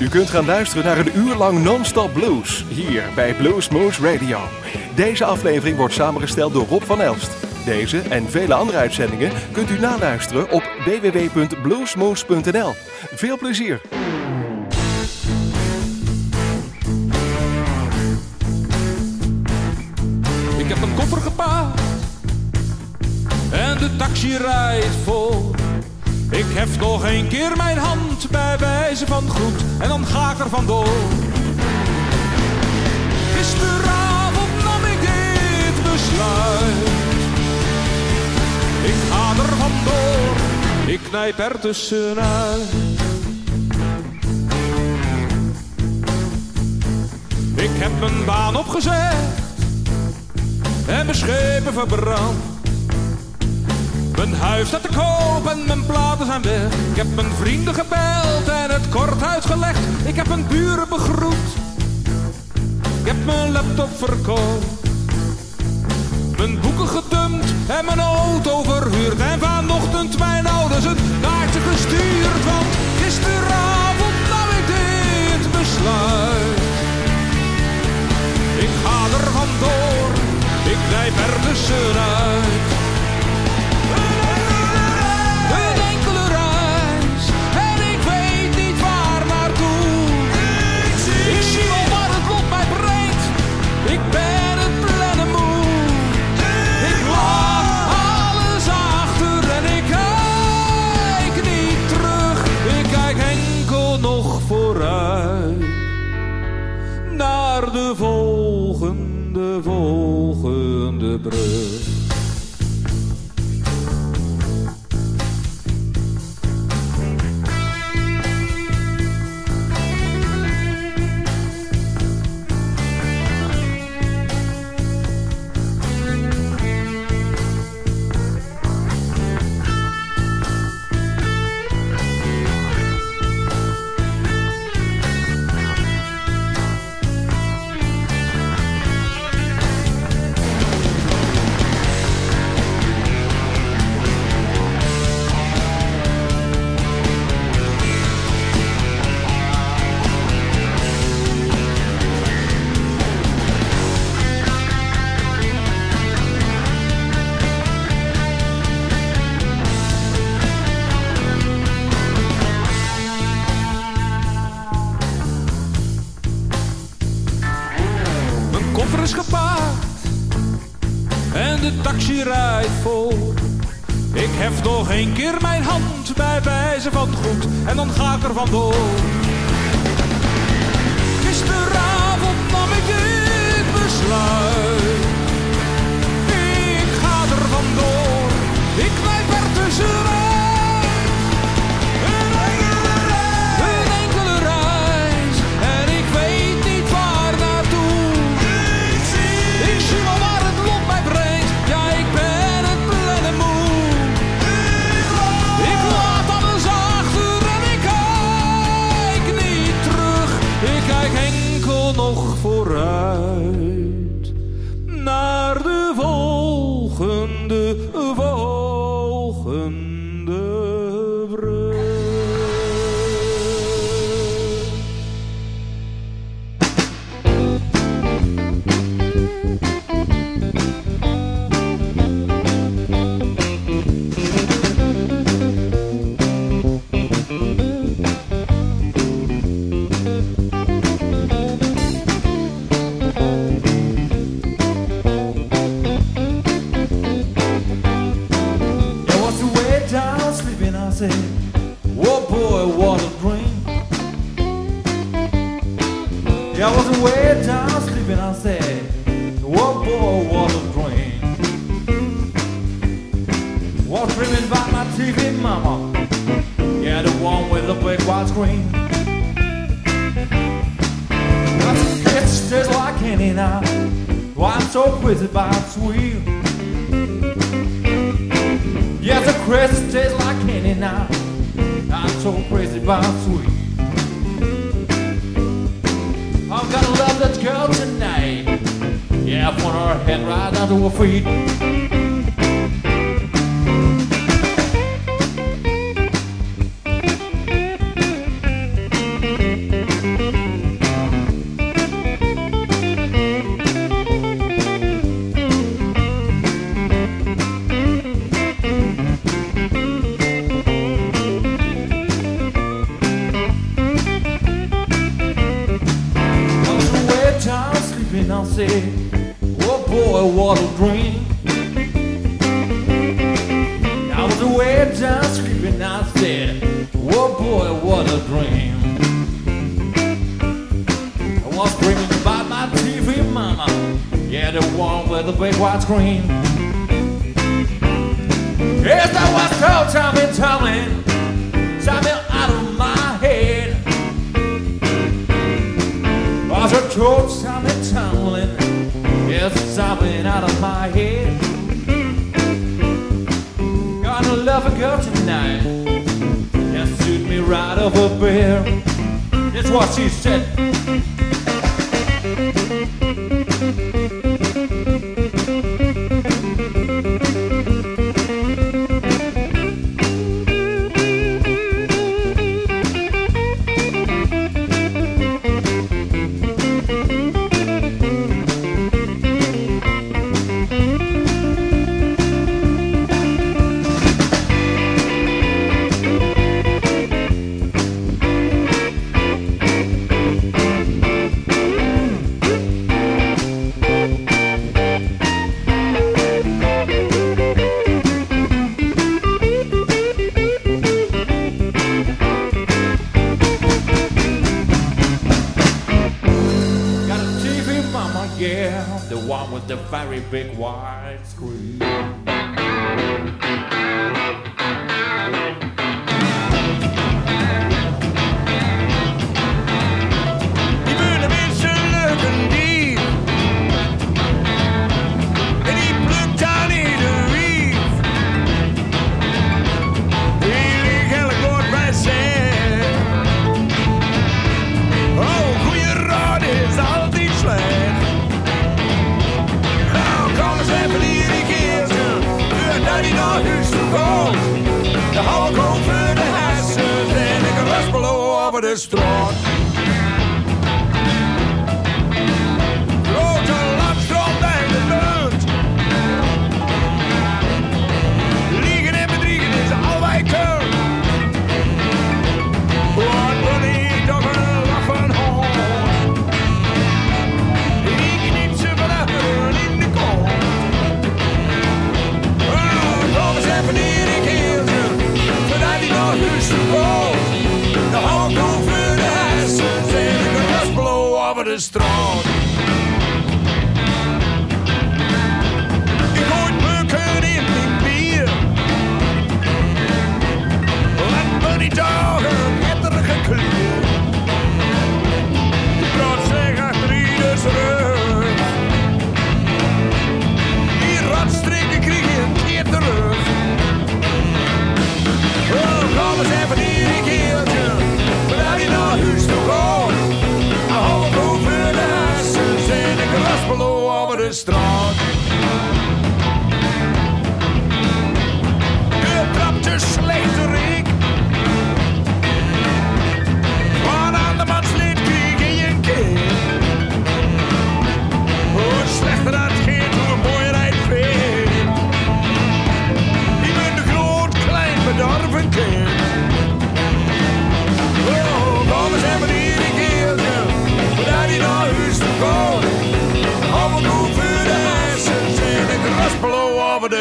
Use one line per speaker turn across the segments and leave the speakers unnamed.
U kunt gaan luisteren naar een uur lang non-stop blues hier bij Blues Moose Radio. Deze aflevering wordt samengesteld door Rob van Elst. Deze en vele andere uitzendingen kunt u naluisteren op www.bluesmoose.nl. Veel plezier!
Ik heb een koffer gepaard en de taxi rijdt vol. Ik hef nog een keer mijn hand bij wijze van groet en dan ga ik er vandoor. Gisteravond nam ik dit besluit. Ik ga er vandoor, ik knijp er tussenuit. Ik heb mijn baan opgezegd en mijn schepen verbrand. Mijn huis staat te koop en mijn platen zijn weg. Ik heb mijn vrienden gebeld en het kort uitgelegd. Ik heb mijn buren begroet. Ik heb mijn laptop verkocht. Mijn boeken gedumpt en mijn auto verhuurd. En vanochtend mijn ouders een kaartje gestuurd. Want gisteravond nam ik dit besluit. Ik ga er vandoor, ik knijp er tussenuit. De volgende, nog
white screen. That's just like candy now. Why I'm so crazy about sweet. Yes, the crazy tastes like candy now. I'm so crazy about sweet. I'm gonna love that girl tonight. Yeah, want her head right to her feet.
big white screen. Yes, I was told time and telling, time out of my head. I was told time and tumbling, yes, something out of my head. Gonna love a girl tonight, that suit me right over there. That's what she said.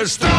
что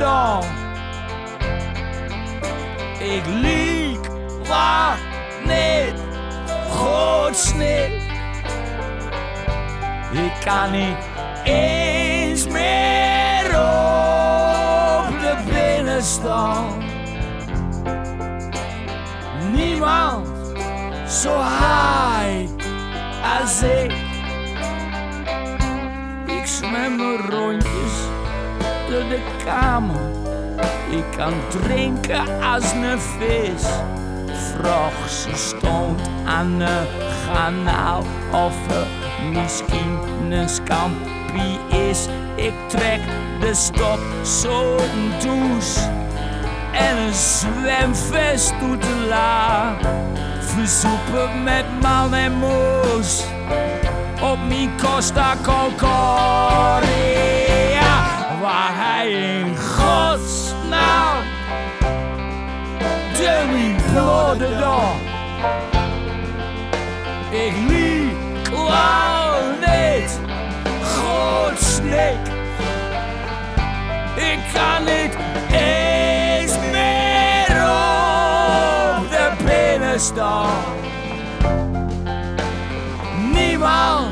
dan?
Ik lieg waar niet, godsnik. Ik kan niet eens meer op de binnenstand. Niemand zo high als ik. Ik zwem rondjes de kamer. Ik kan drinken als een vis. Vroeg, ze stond aan een kanaal of er misschien een skampie is. Ik trek de stop zo'n douche en een zwemvest doet de la. Verzoepen met man en moes op mijn Costa Concordia. Rotterdam. Ik liep lang niet snik. Ik kan niet eens meer op de binnen staan. Niemand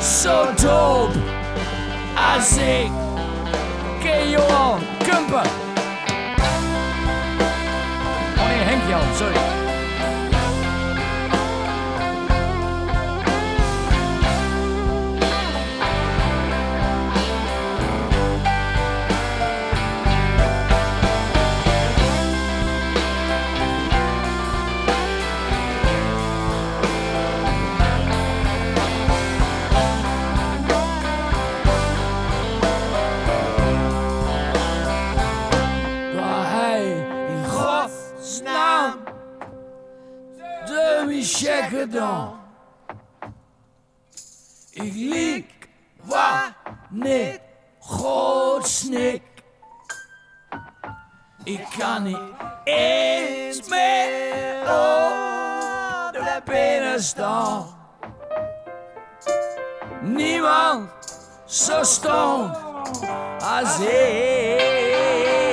zo dom als ik. Oké, Johan, kumpen. Oh nee, Niemand zo stond als ik.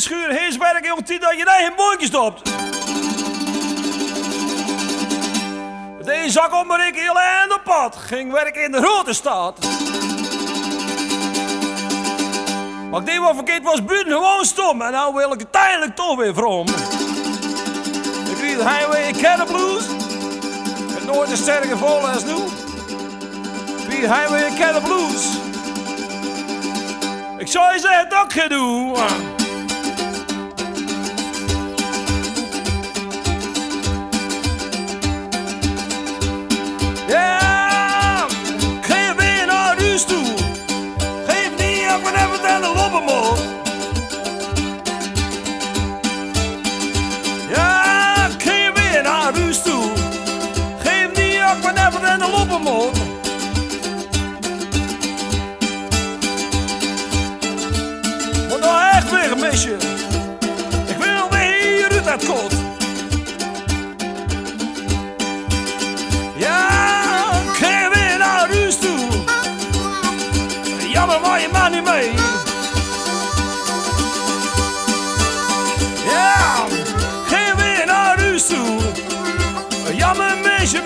Schuur, heers werk, jongen, tien dat je eigen mondje stopt. Het een zak om ik heel eind op pad. Ging werken in de rode staat. Maar ik deed wat verkeerd was, buiten gewoon stom. En nou wil ik uiteindelijk toch weer vrom. Ik reed de highway Cattle Blues. Het nooit is sterker vol als nu. Ik de highway Cattle Blues. Ik zou je zeggen dat ik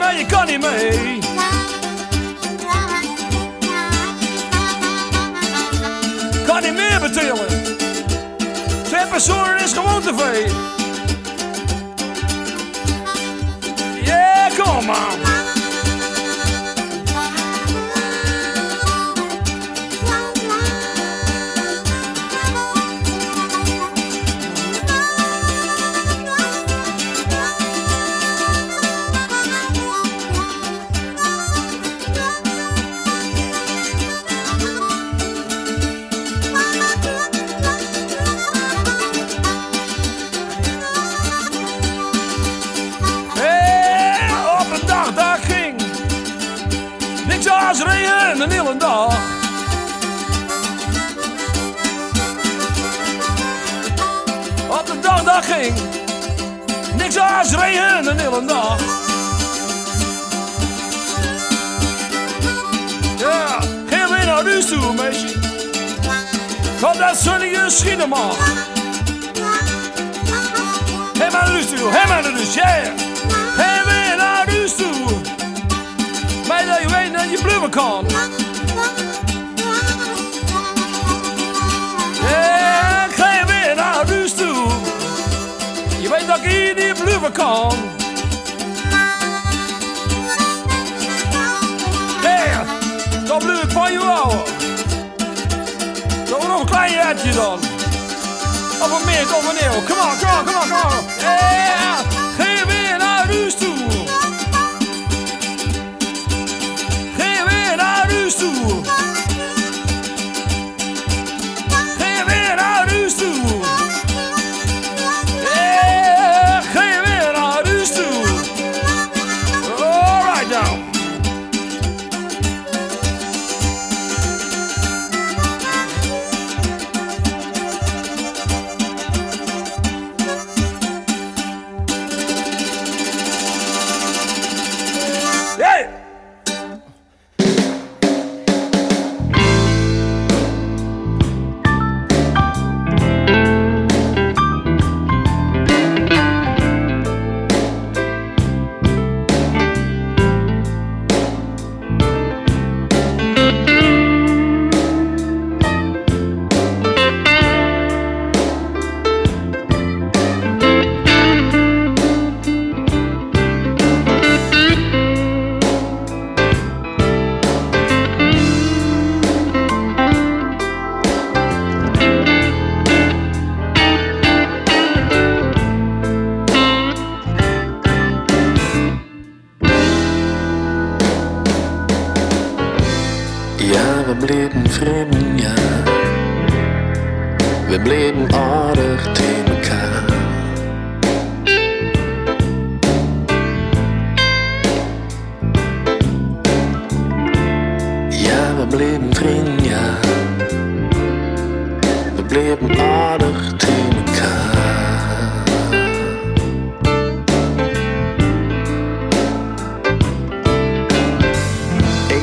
maar je kan niet mee. Kan niet meer betalen. Twee personen is gewoon te veel. Ja, kom maar. Hele dag. Ja, geen weer naar huis toe, meisje. Kom dat zonnige schienen mag. Hé maar naar huis toe, hé maar naar huis, ja. Hé weer naar huis toe. Maar dat je weet dat je bloemen kan. Ja, ga weer naar huis toe. Je weet dat ik hier niet blijven kan. Dan blijf ik van je houden. Dan nog een klein jaartje dan. Of een meert of een eeuw. Kom on, kom on, kom on, kom on. Ja,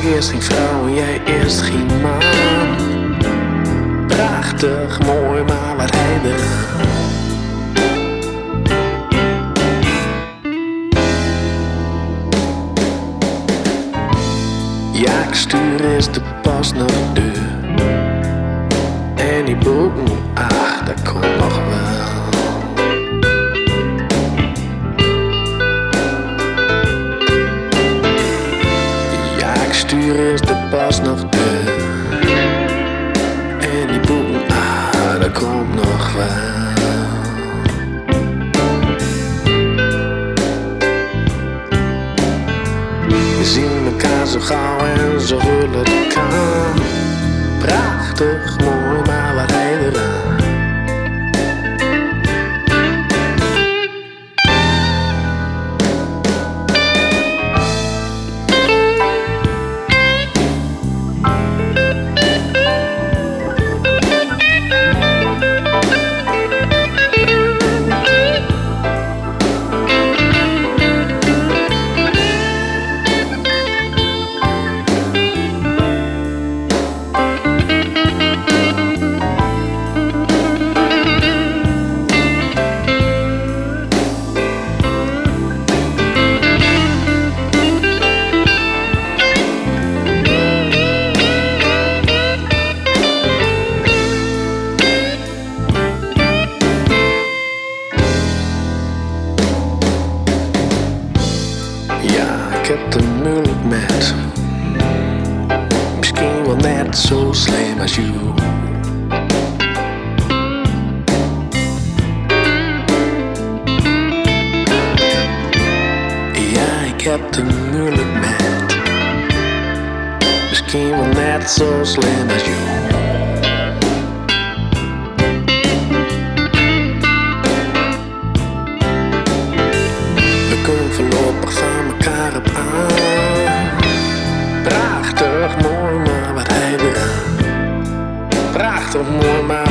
eerst geen vrouw jij eerst geen man. Prachtig, mooi, maar wat er. Ja, ik stuur eerst de pas naar de deur. Gauw en hullen het kan. Prachtig, Er moeilijk met. Misschien wel net zo slim als jou. We kunnen voorlopig van elkaar op aan. Prachtig mooi, maar wat hij eraan. Prachtig mooi, maar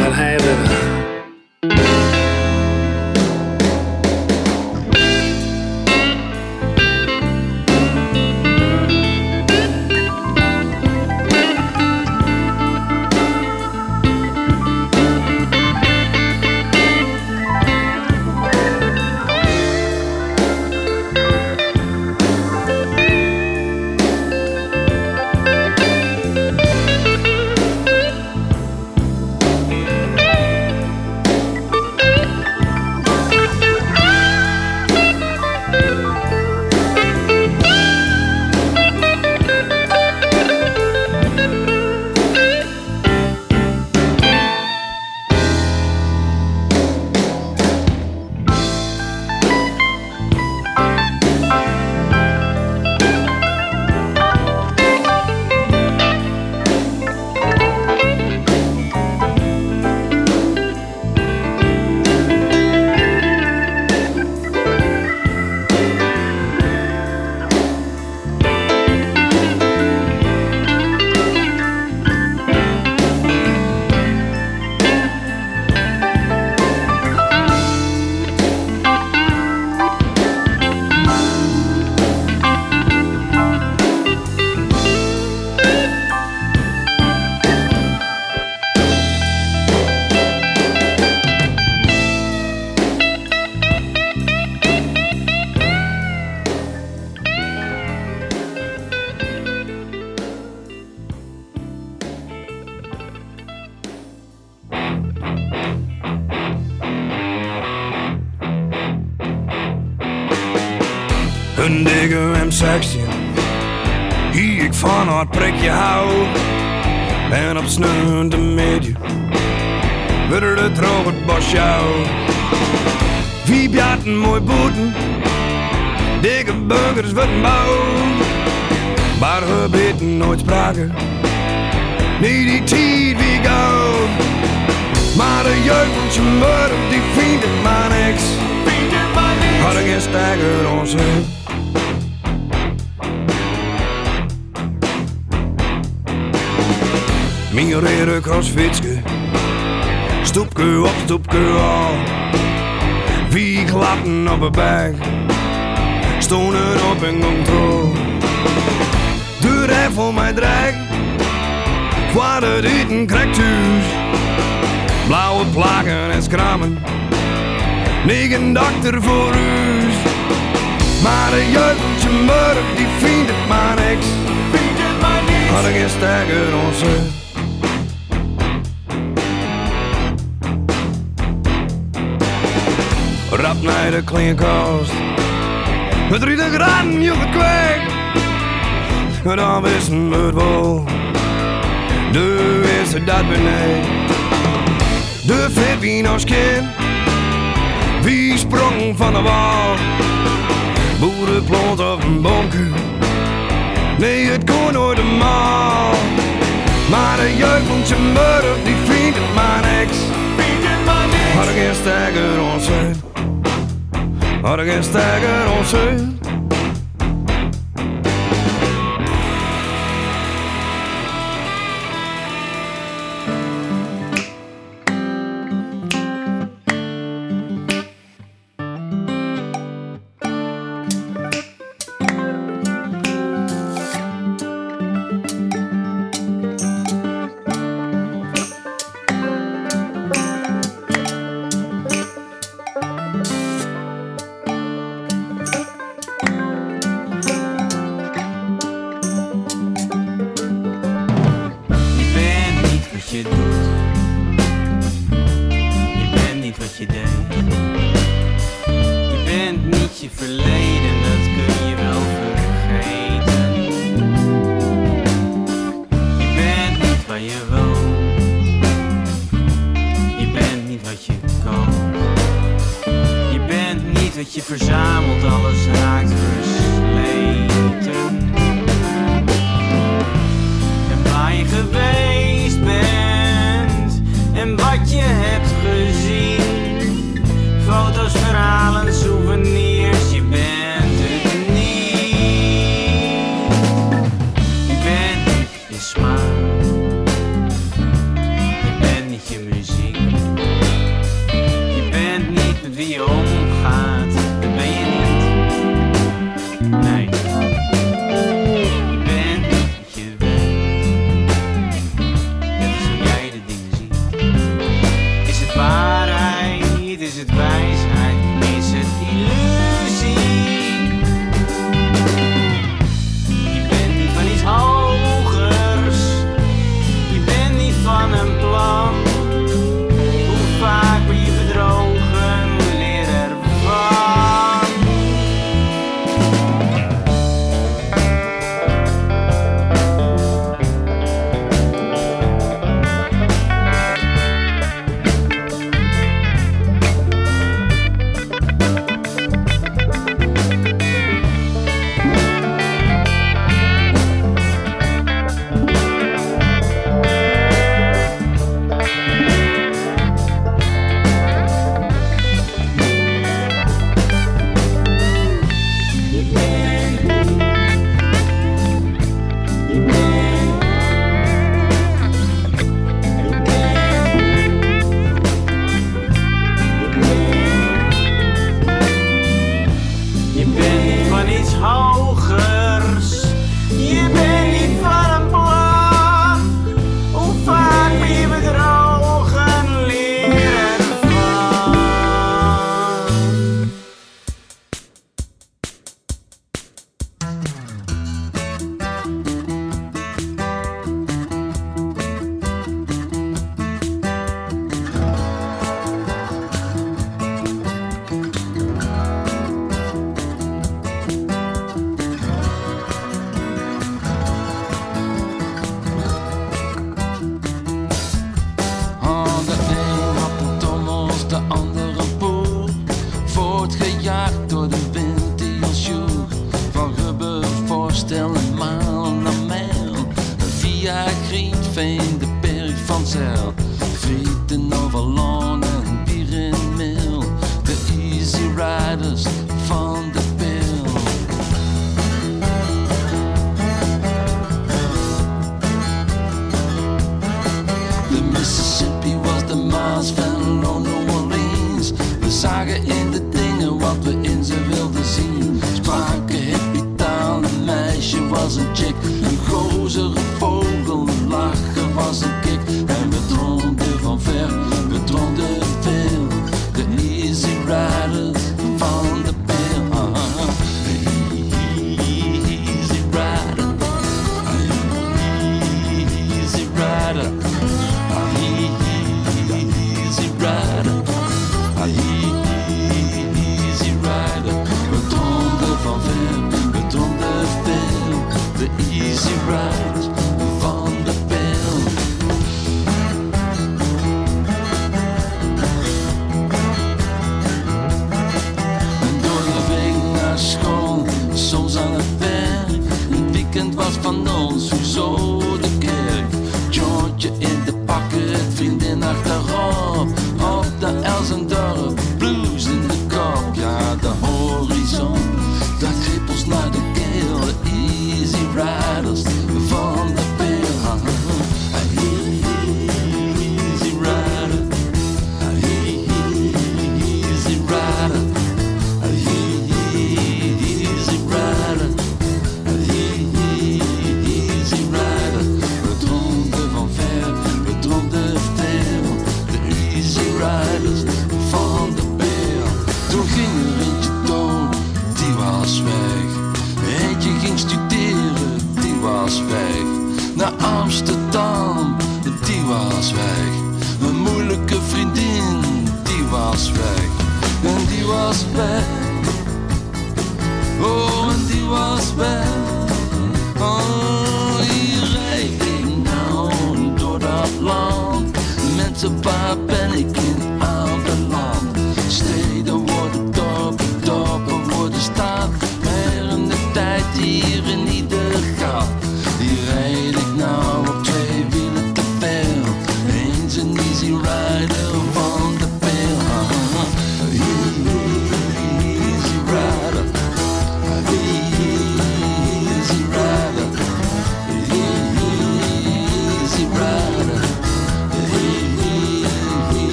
voor. Maar een jeugdje murk, die vindt het maar niks. Vindt het ik onze. Rap naar de klinkkast. Met rieten graden, joh, het kwijt. En dan wisten we. De is het dat beneden. De vet wie als kind. Wie sprong van de wal? Boerenplot of een bonku? Nee, het kon nooit eenmaal. Maar de jeugd van zijn moeder, die vindt het maar niks. Had ik geen stijger ons Had ik geen stijger
ons
smile.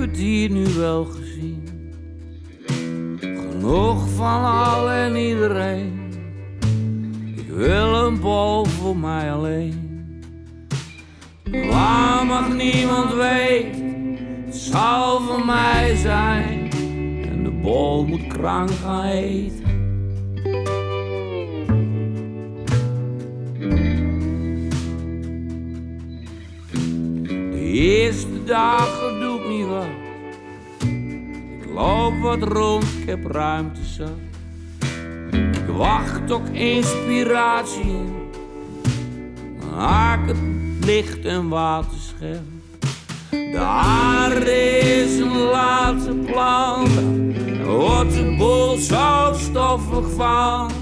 het hier nu wel gezien. Genoeg van al en iedereen. Ik wil een bal voor mij alleen. Waar mag niemand weten, het zal voor mij zijn. En de bol moet krank gaan eten. De eerste dagen loop wat rond, ik heb ruimte zat. Ik wacht op inspiratie in. Haak het licht en waterscherm. De aarde is een laatste plan. Wordt de boel zo stoffig van.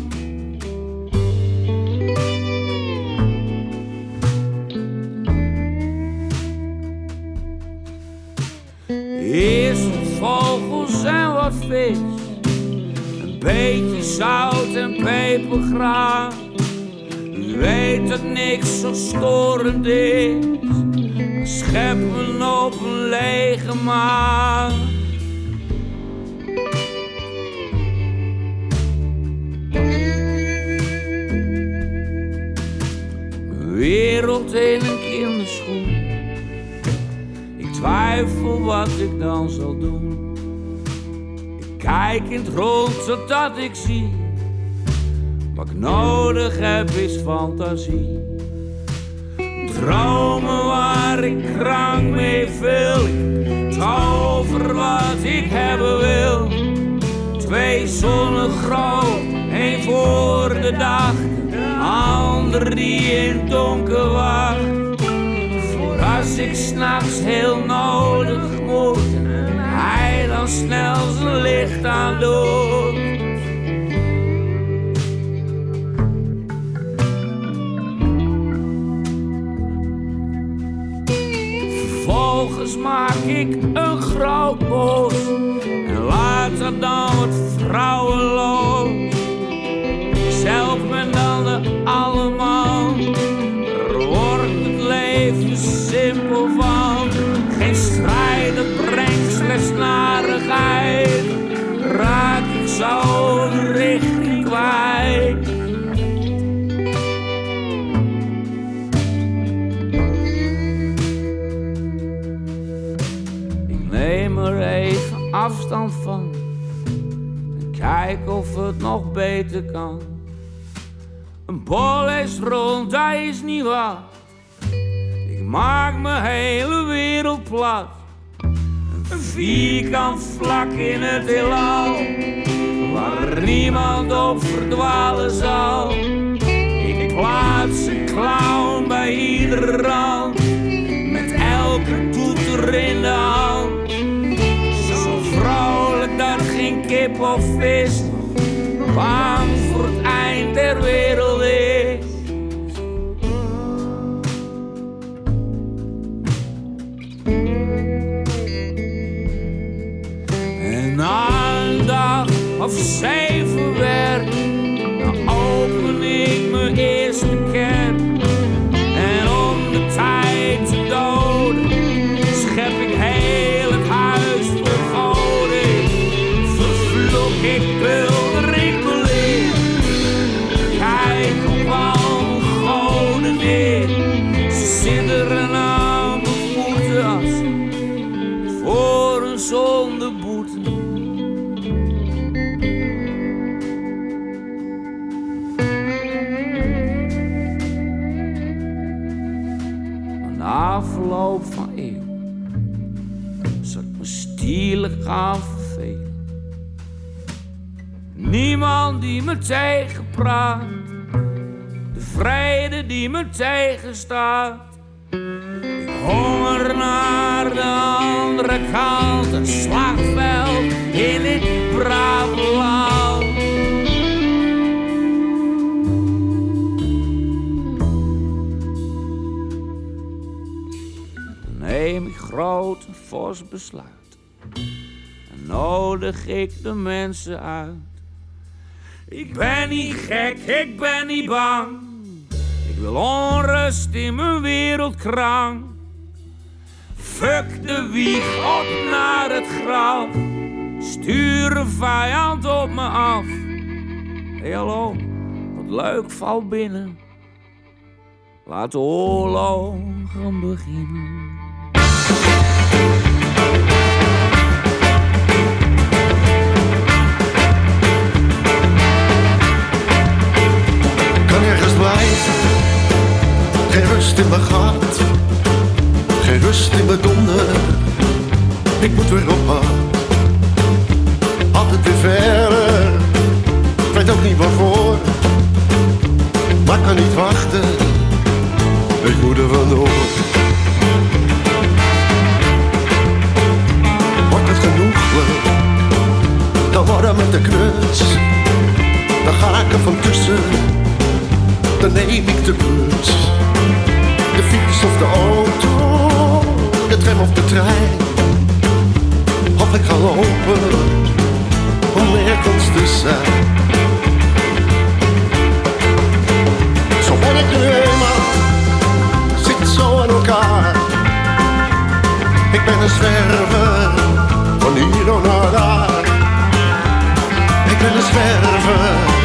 Een beetje zout en pepergraan. U weet dat niks zo storend is. Scheppen op een lege maan. wereld in een kinderschoen.
Ik twijfel wat ik dan zal doen. Ik kijk in het rond zodat ik zie. Wat ik nodig heb is fantasie. Dromen waar ik krank mee vul. Ik tover wat ik hebben wil. Twee zonnen groot, één voor de dag. Ander die in het donker wacht. Voor als ik s'nachts heel nodig moet. Snel zijn licht aan doet. Vervolgens maak ik een groot bos en later dan wat vrouwenloos. Zelf ben dan de van. En kijk of het nog beter kan. Een bol is rond, dat is niet wat. Ik maak mijn hele wereld plat. Een vierkant vlak in het heelal. Waar niemand op verdwalen zal. Ik plaats een clown bij iedere rand. Met elke toeter in de hand. Geen kip of vis. Bang voor het eind der wereld is. En een dag of zeven werk, die me tegenpraat, de vrede die me tegenstaat. Ik honger naar de andere kant, een slagveld in dit brave neem ik groot en fors besluit. En nodig ik de mensen uit. Ik ben niet gek, ik ben niet bang. Ik wil onrust in mijn wereldkrank. Fuck de wieg op naar het graf. Stuur een vijand op me af. Hey hallo, wat leuk, val binnen. Laat de oorlog gaan beginnen.
Geen rust in mijn gat, geen rust in mijn donder. Ik moet weer op pad, altijd weer verder. Ik weet ook niet waarvoor, maar kan niet wachten. Ik moet er vandoor. Wordt het genoeg, dan worden met de knus. Dan ga ik er van tussen dan neem ik de bus. Fiets of de auto, de tram of de trein. Of ik ga lopen om nergens te zijn. Zo ben ik nu eenmaal, zit zo aan elkaar. Ik ben een zwerver, van hier naar daar. Ik ben een zwerver.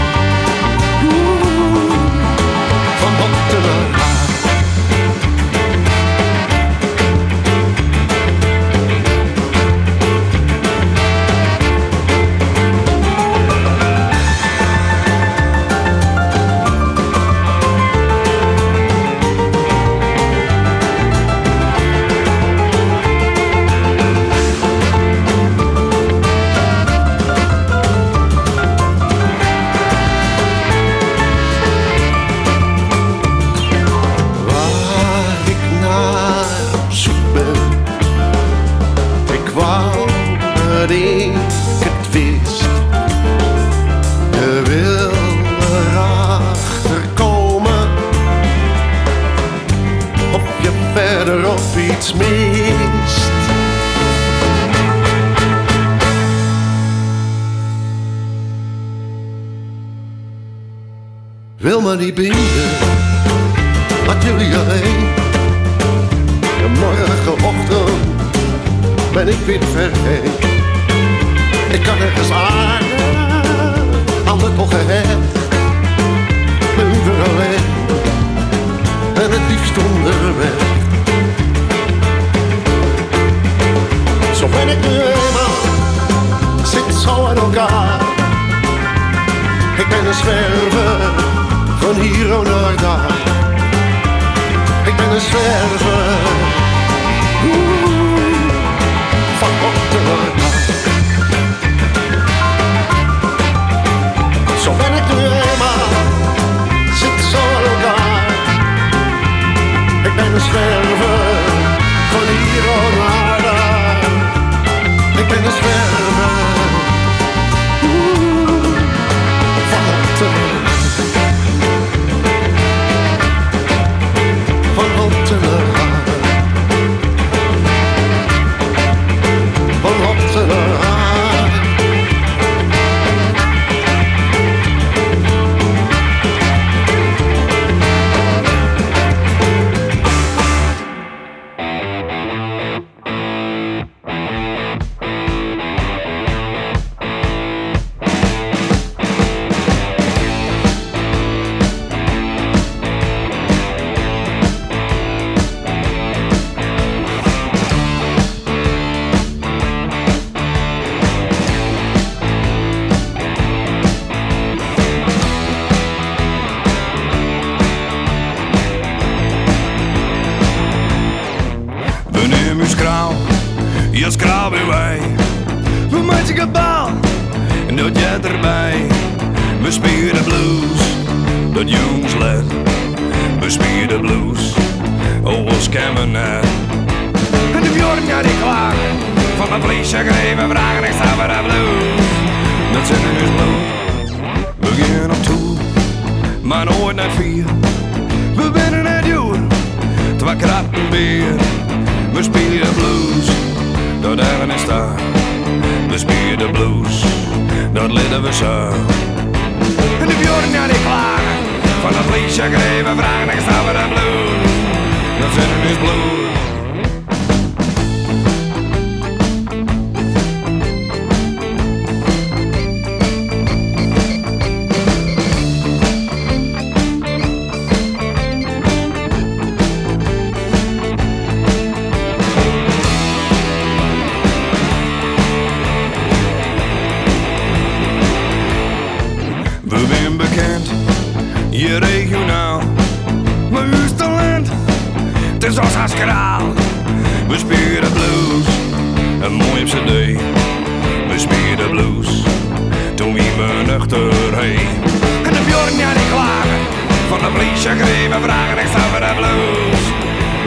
En
de Bjorn, ja, die klagen. Van de police, ja, vragen, ik sta voor de blues.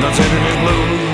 Dat zit in de blues.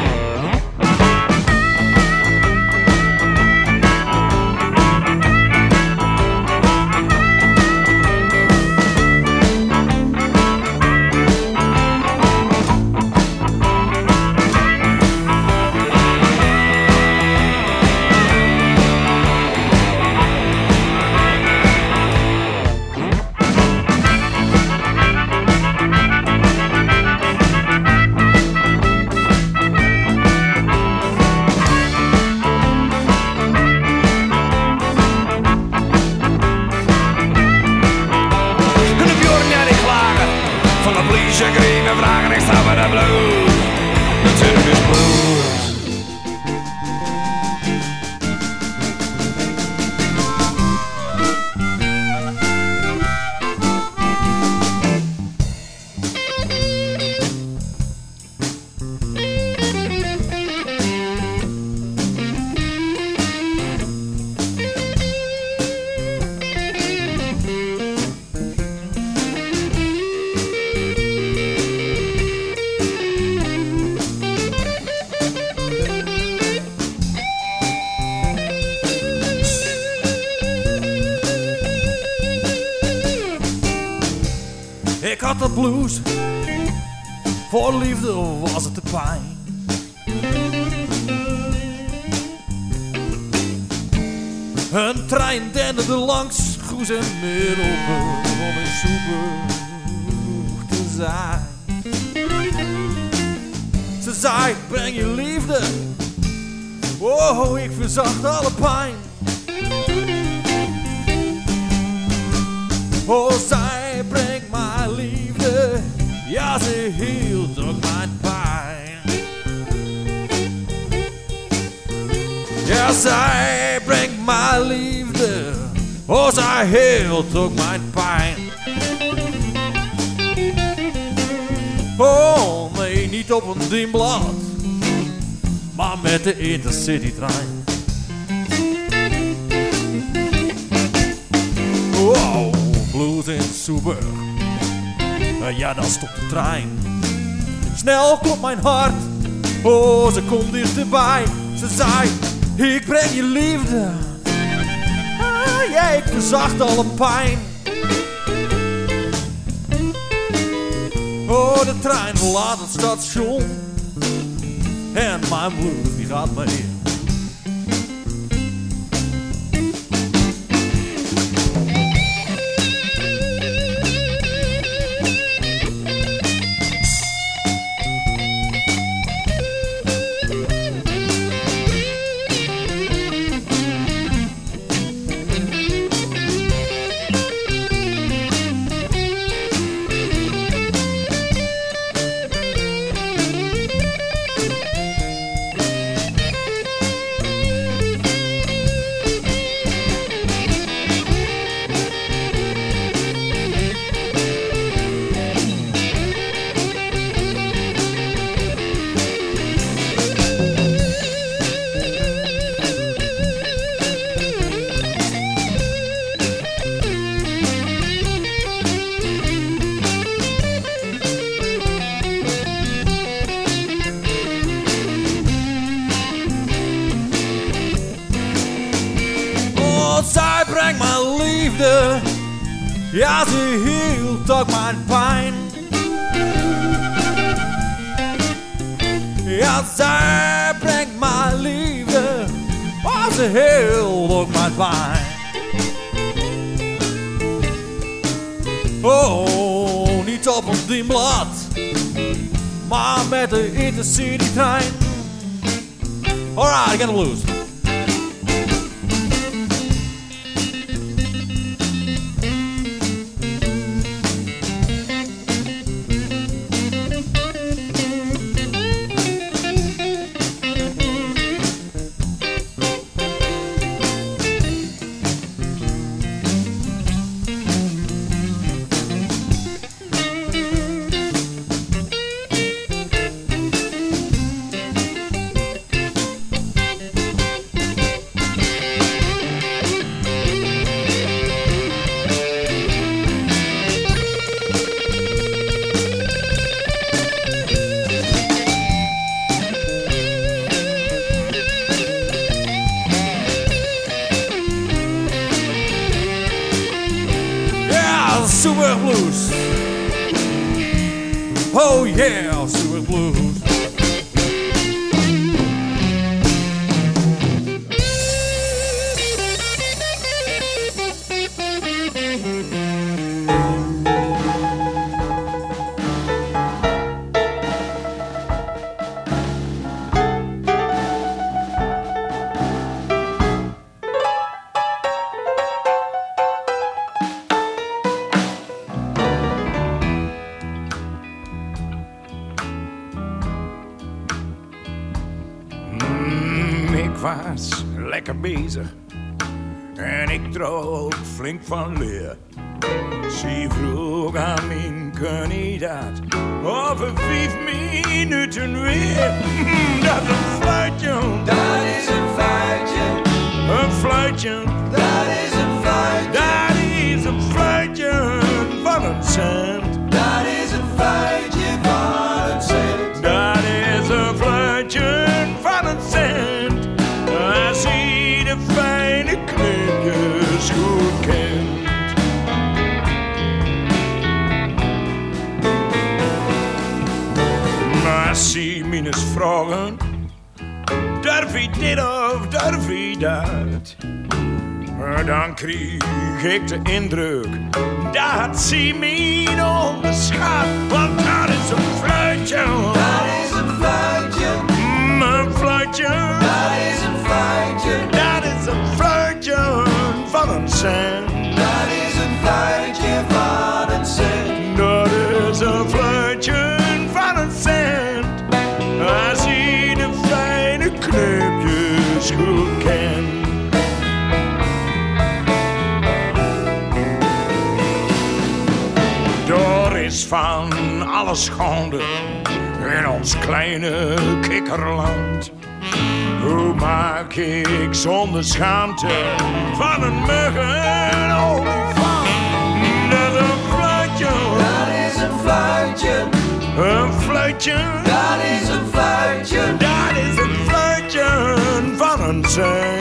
zijn
middelpunt om een soepel te zijn. Ze zei, breng je liefde. Oh, ik verzacht alle pijn. Oh, zij brengt mijn liefde. Ja, ze hield ook mijn pijn. Ja, zij brengt mijn liefde. Oh, zij hield ook mijn pijn. Oh, nee, niet op een dienblad. Maar met de Intercity trein. Wow, blues in Soeburg. Uh, ja, dan stopt de trein. Snel klopt mijn hart. Oh, ze komt dichterbij. Ze zei, ik breng je liefde. Ah, ja, verzacht alle pijn. Oh, de trein verlaat het station. En mijn blues die gaat mee.
En ik trok flink van leer. Dit of durf dat? Eh, Dan kreeg ik de indruk dat ze me onderschat. Want is van alles schande in ons kleine kikkerland. Hoe maak ik zonder schaamte van een mug een olifant? Dat is een fluitje. Dat is een fluitje. Een fluitje. Dat is een fluitje. Dat is een fluitje van een zee.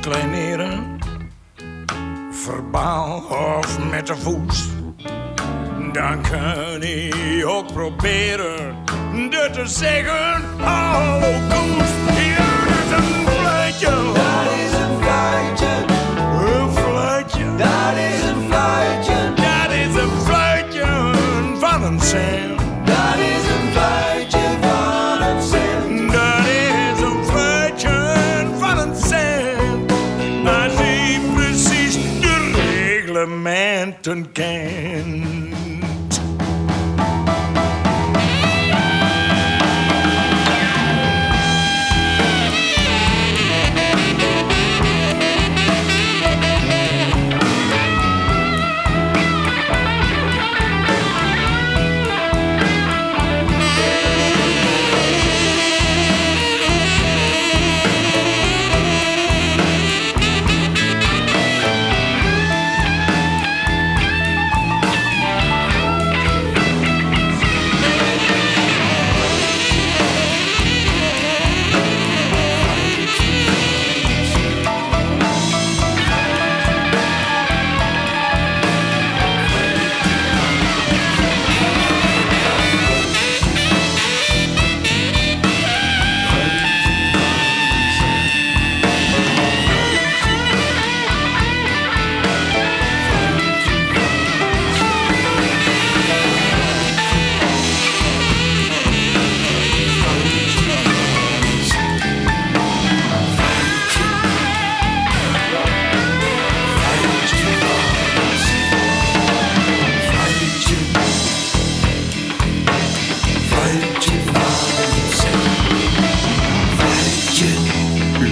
Te kleineren, verbaal of met de voet. Dan kan hij ook proberen dit te zeggen. Hallo koes, hier is een fluitje. Dat is een fluitje. Een fluitje. Dat is een fluitje. Dat is een fluitje van een cent. Dat is Captain
Can.